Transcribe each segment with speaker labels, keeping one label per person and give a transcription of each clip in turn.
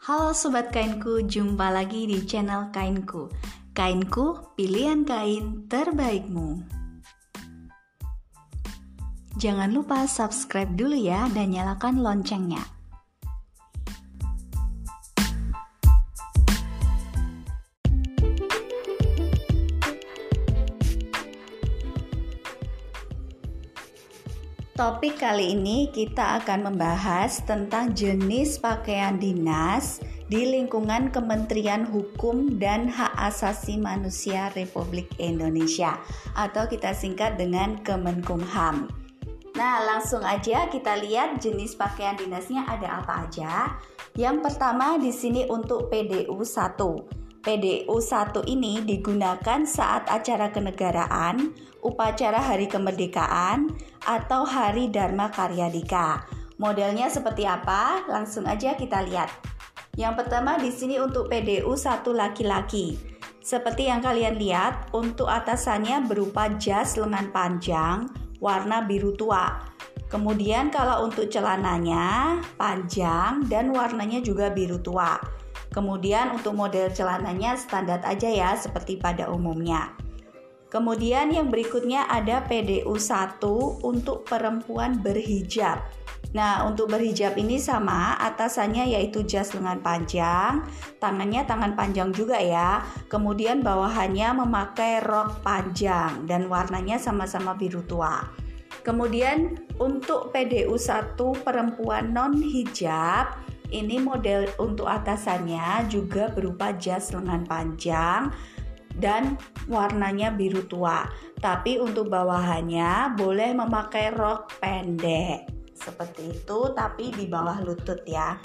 Speaker 1: Halo Sobat Kainku, jumpa lagi di channel Kainku. Kainku, pilihan kain terbaikmu. Jangan lupa subscribe dulu ya dan nyalakan loncengnya Topik kali ini kita akan membahas tentang jenis pakaian dinas di lingkungan Kementerian Hukum dan Hak Asasi Manusia Republik Indonesia atau kita singkat dengan Kemenkumham. Nah, langsung aja kita lihat jenis pakaian dinasnya ada apa aja. Yang pertama di sini untuk PDU 1. PDU 1 ini digunakan saat acara kenegaraan, upacara hari kemerdekaan, atau hari Dharma Karya Dika. Modelnya seperti apa? Langsung aja kita lihat. Yang pertama di sini untuk PDU 1 laki-laki. Seperti yang kalian lihat, untuk atasannya berupa jas lengan panjang warna biru tua. Kemudian kalau untuk celananya panjang dan warnanya juga biru tua. Kemudian untuk model celananya standar aja ya seperti pada umumnya. Kemudian yang berikutnya ada PDU 1 untuk perempuan berhijab. Nah, untuk berhijab ini sama, atasannya yaitu jas lengan panjang, tangannya tangan panjang juga ya. Kemudian bawahannya memakai rok panjang dan warnanya sama-sama biru tua. Kemudian untuk PDU 1 perempuan non hijab ini model untuk atasannya juga berupa jas lengan panjang dan warnanya biru tua. Tapi untuk bawahannya boleh memakai rok pendek. Seperti itu tapi di bawah lutut ya.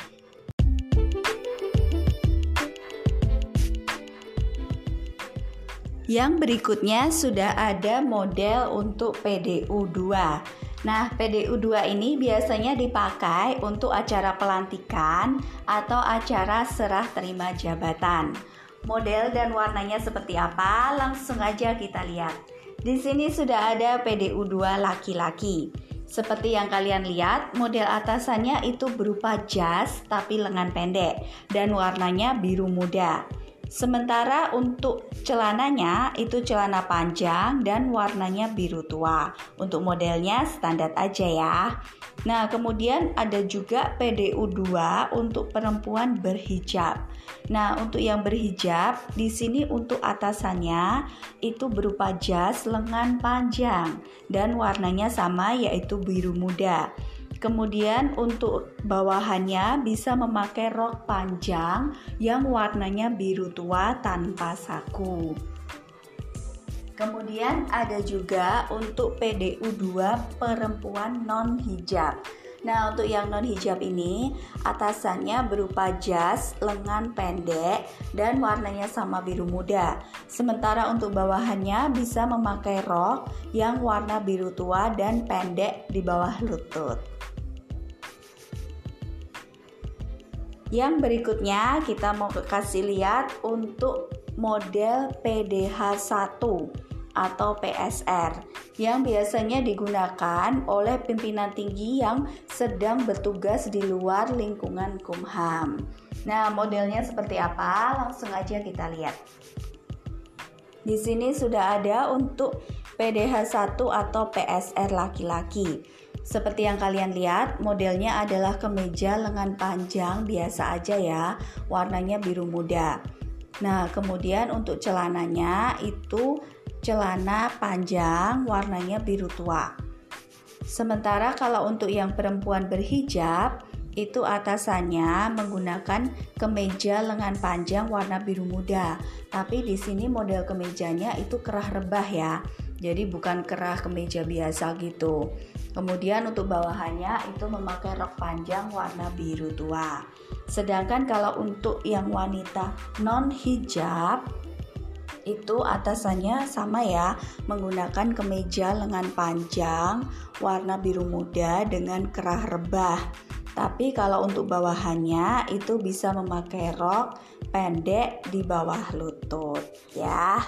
Speaker 1: Yang berikutnya sudah ada model untuk PDU 2. Nah, PDU2 ini biasanya dipakai untuk acara pelantikan atau acara serah terima jabatan. Model dan warnanya seperti apa? Langsung aja kita lihat. Di sini sudah ada PDU2 laki-laki. Seperti yang kalian lihat, model atasannya itu berupa jas tapi lengan pendek dan warnanya biru muda. Sementara untuk celananya itu celana panjang dan warnanya biru tua. Untuk modelnya standar aja ya. Nah, kemudian ada juga PDU 2 untuk perempuan berhijab. Nah, untuk yang berhijab di sini untuk atasannya itu berupa jas lengan panjang dan warnanya sama yaitu biru muda. Kemudian untuk bawahannya bisa memakai rok panjang yang warnanya biru tua tanpa saku. Kemudian ada juga untuk PDU 2 perempuan non hijab. Nah, untuk yang non hijab ini atasannya berupa jas lengan pendek dan warnanya sama biru muda. Sementara untuk bawahannya bisa memakai rok yang warna biru tua dan pendek di bawah lutut. Yang berikutnya kita mau kasih lihat untuk model PDH 1 atau PSR yang biasanya digunakan oleh pimpinan tinggi yang sedang bertugas di luar lingkungan Kumham. Nah, modelnya seperti apa? Langsung aja kita lihat. Di sini sudah ada untuk PDH 1 atau PSR laki-laki. Seperti yang kalian lihat, modelnya adalah kemeja lengan panjang biasa aja ya, warnanya biru muda. Nah, kemudian untuk celananya itu celana panjang warnanya biru tua. Sementara kalau untuk yang perempuan berhijab, itu atasannya menggunakan kemeja lengan panjang warna biru muda. Tapi di sini model kemejanya itu kerah rebah ya. Jadi bukan kerah kemeja biasa gitu. Kemudian untuk bawahannya itu memakai rok panjang warna biru tua. Sedangkan kalau untuk yang wanita non hijab itu atasannya sama ya, menggunakan kemeja lengan panjang warna biru muda dengan kerah rebah. Tapi kalau untuk bawahannya itu bisa memakai rok pendek di bawah lutut ya.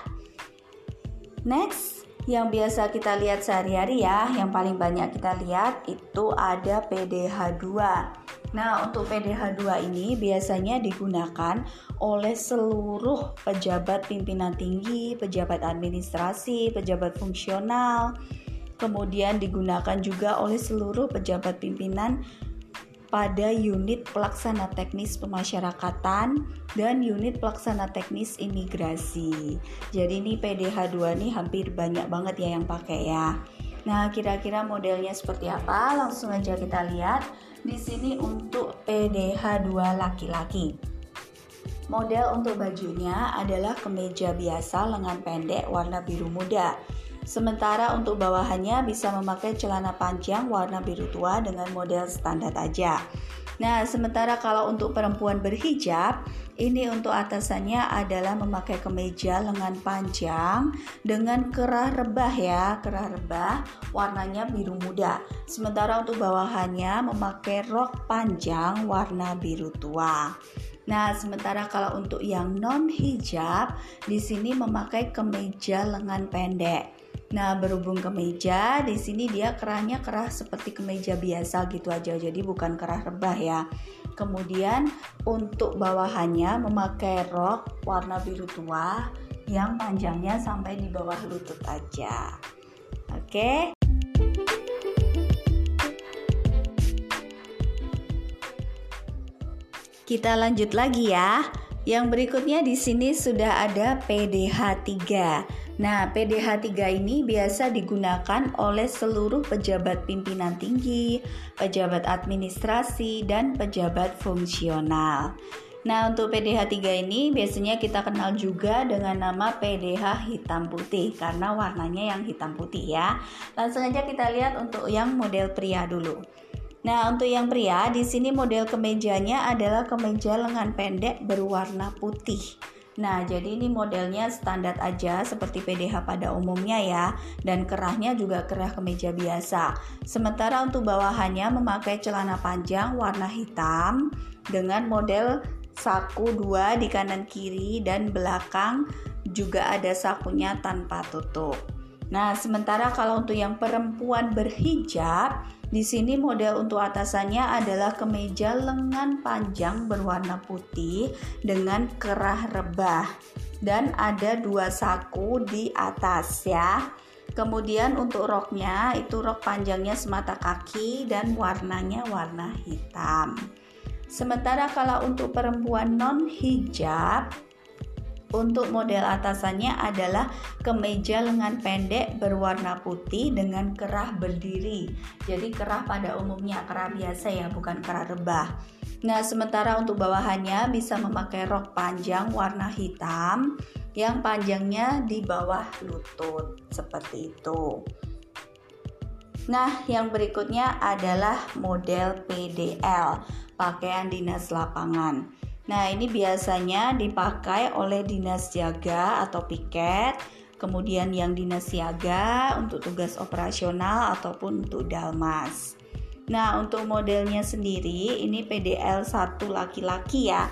Speaker 1: Next yang biasa kita lihat sehari-hari ya, yang paling banyak kita lihat itu ada PDH 2. Nah, untuk PDH 2 ini biasanya digunakan oleh seluruh pejabat pimpinan tinggi, pejabat administrasi, pejabat fungsional, kemudian digunakan juga oleh seluruh pejabat pimpinan pada unit pelaksana teknis pemasyarakatan dan unit pelaksana teknis imigrasi. Jadi ini PDH 2 nih hampir banyak banget ya yang pakai ya. Nah, kira-kira modelnya seperti apa? Langsung aja kita lihat. Di sini untuk PDH 2 laki-laki. Model untuk bajunya adalah kemeja biasa lengan pendek warna biru muda. Sementara untuk bawahannya bisa memakai celana panjang warna biru tua dengan model standar aja. Nah, sementara kalau untuk perempuan berhijab, ini untuk atasannya adalah memakai kemeja lengan panjang dengan kerah rebah ya, kerah rebah warnanya biru muda. Sementara untuk bawahannya memakai rok panjang warna biru tua. Nah, sementara kalau untuk yang non hijab, di sini memakai kemeja lengan pendek. Nah, berhubung kemeja, di sini dia kerahnya kerah seperti kemeja biasa gitu aja, jadi bukan kerah rebah ya. Kemudian untuk bawahannya memakai rok warna biru tua yang panjangnya sampai di bawah lutut aja. Oke. Kita lanjut lagi ya. Yang berikutnya di sini sudah ada PDH 3. Nah, PDH 3 ini biasa digunakan oleh seluruh pejabat pimpinan tinggi, pejabat administrasi, dan pejabat fungsional. Nah, untuk PDH 3 ini biasanya kita kenal juga dengan nama PDH hitam putih karena warnanya yang hitam putih ya. Langsung aja kita lihat untuk yang model pria dulu. Nah, untuk yang pria di sini model kemejanya adalah kemeja lengan pendek berwarna putih. Nah, jadi ini modelnya standar aja seperti PDH pada umumnya ya dan kerahnya juga kerah kemeja biasa. Sementara untuk bawahannya memakai celana panjang warna hitam dengan model saku dua di kanan kiri dan belakang juga ada sakunya tanpa tutup. Nah, sementara kalau untuk yang perempuan berhijab di sini model untuk atasannya adalah kemeja lengan panjang berwarna putih dengan kerah rebah dan ada dua saku di atas ya. Kemudian untuk roknya itu rok panjangnya semata kaki dan warnanya warna hitam. Sementara kalau untuk perempuan non hijab untuk model atasannya adalah kemeja lengan pendek berwarna putih dengan kerah berdiri. Jadi kerah pada umumnya kerah biasa ya, bukan kerah rebah. Nah, sementara untuk bawahannya bisa memakai rok panjang warna hitam yang panjangnya di bawah lutut seperti itu. Nah, yang berikutnya adalah model PDL, pakaian dinas lapangan. Nah, ini biasanya dipakai oleh dinas jaga atau piket, kemudian yang dinas siaga untuk tugas operasional ataupun untuk dalmas. Nah, untuk modelnya sendiri ini PDL 1 laki-laki ya.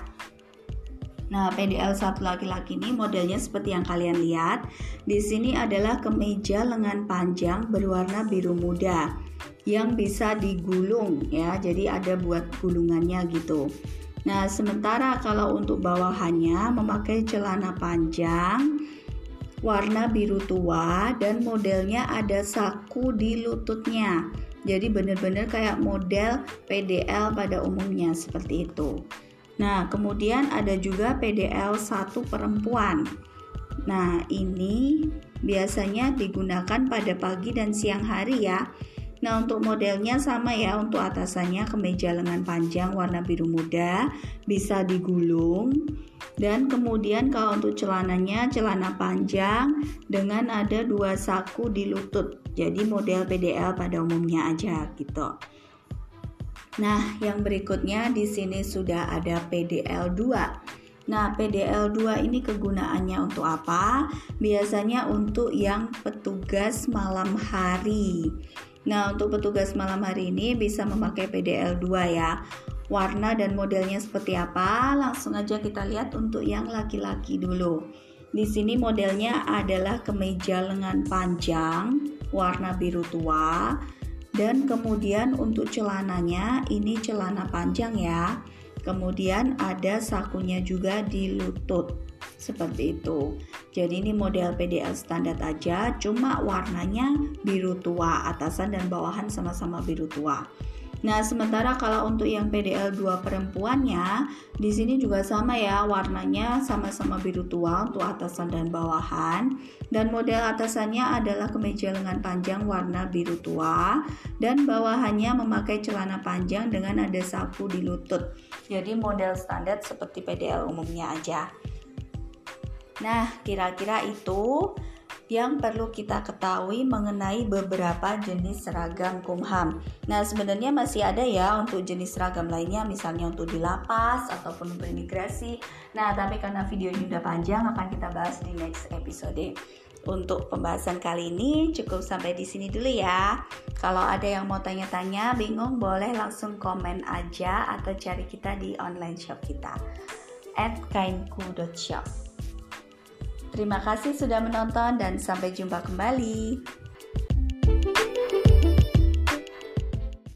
Speaker 1: Nah, PDL 1 laki-laki ini modelnya seperti yang kalian lihat. Di sini adalah kemeja lengan panjang berwarna biru muda yang bisa digulung ya. Jadi ada buat gulungannya gitu. Nah, sementara kalau untuk bawahannya memakai celana panjang warna biru tua dan modelnya ada saku di lututnya. Jadi benar-benar kayak model PDL pada umumnya seperti itu. Nah, kemudian ada juga PDL satu perempuan. Nah, ini biasanya digunakan pada pagi dan siang hari ya. Nah untuk modelnya sama ya untuk atasannya kemeja lengan panjang warna biru muda bisa digulung dan kemudian kalau untuk celananya celana panjang dengan ada dua saku di lutut jadi model PDL pada umumnya aja gitu. Nah, yang berikutnya di sini sudah ada PDL 2. Nah, PDL 2 ini kegunaannya untuk apa? Biasanya untuk yang petugas malam hari. Nah, untuk petugas malam hari ini bisa memakai PDL 2 ya. Warna dan modelnya seperti apa? Langsung aja kita lihat untuk yang laki-laki dulu. Di sini modelnya adalah kemeja lengan panjang warna biru tua dan kemudian untuk celananya ini celana panjang ya. Kemudian ada sakunya juga di lutut seperti itu. Jadi ini model PDL standar aja, cuma warnanya biru tua, atasan dan bawahan sama-sama biru tua. Nah, sementara kalau untuk yang PDL 2 perempuannya, di sini juga sama ya, warnanya sama-sama biru tua untuk atasan dan bawahan. Dan model atasannya adalah kemeja lengan panjang warna biru tua dan bawahannya memakai celana panjang dengan ada sapu di lutut. Jadi model standar seperti PDL umumnya aja. Nah, kira-kira itu yang perlu kita ketahui mengenai beberapa jenis seragam Kumham. Nah, sebenarnya masih ada ya untuk jenis seragam lainnya, misalnya untuk di lapas ataupun untuk imigrasi. Nah, tapi karena video ini udah panjang, akan kita bahas di next episode. Untuk pembahasan kali ini cukup sampai di sini dulu ya. Kalau ada yang mau tanya-tanya, bingung, boleh langsung komen aja atau cari kita di online shop kita at kainku.shop. Terima kasih sudah menonton dan sampai jumpa kembali.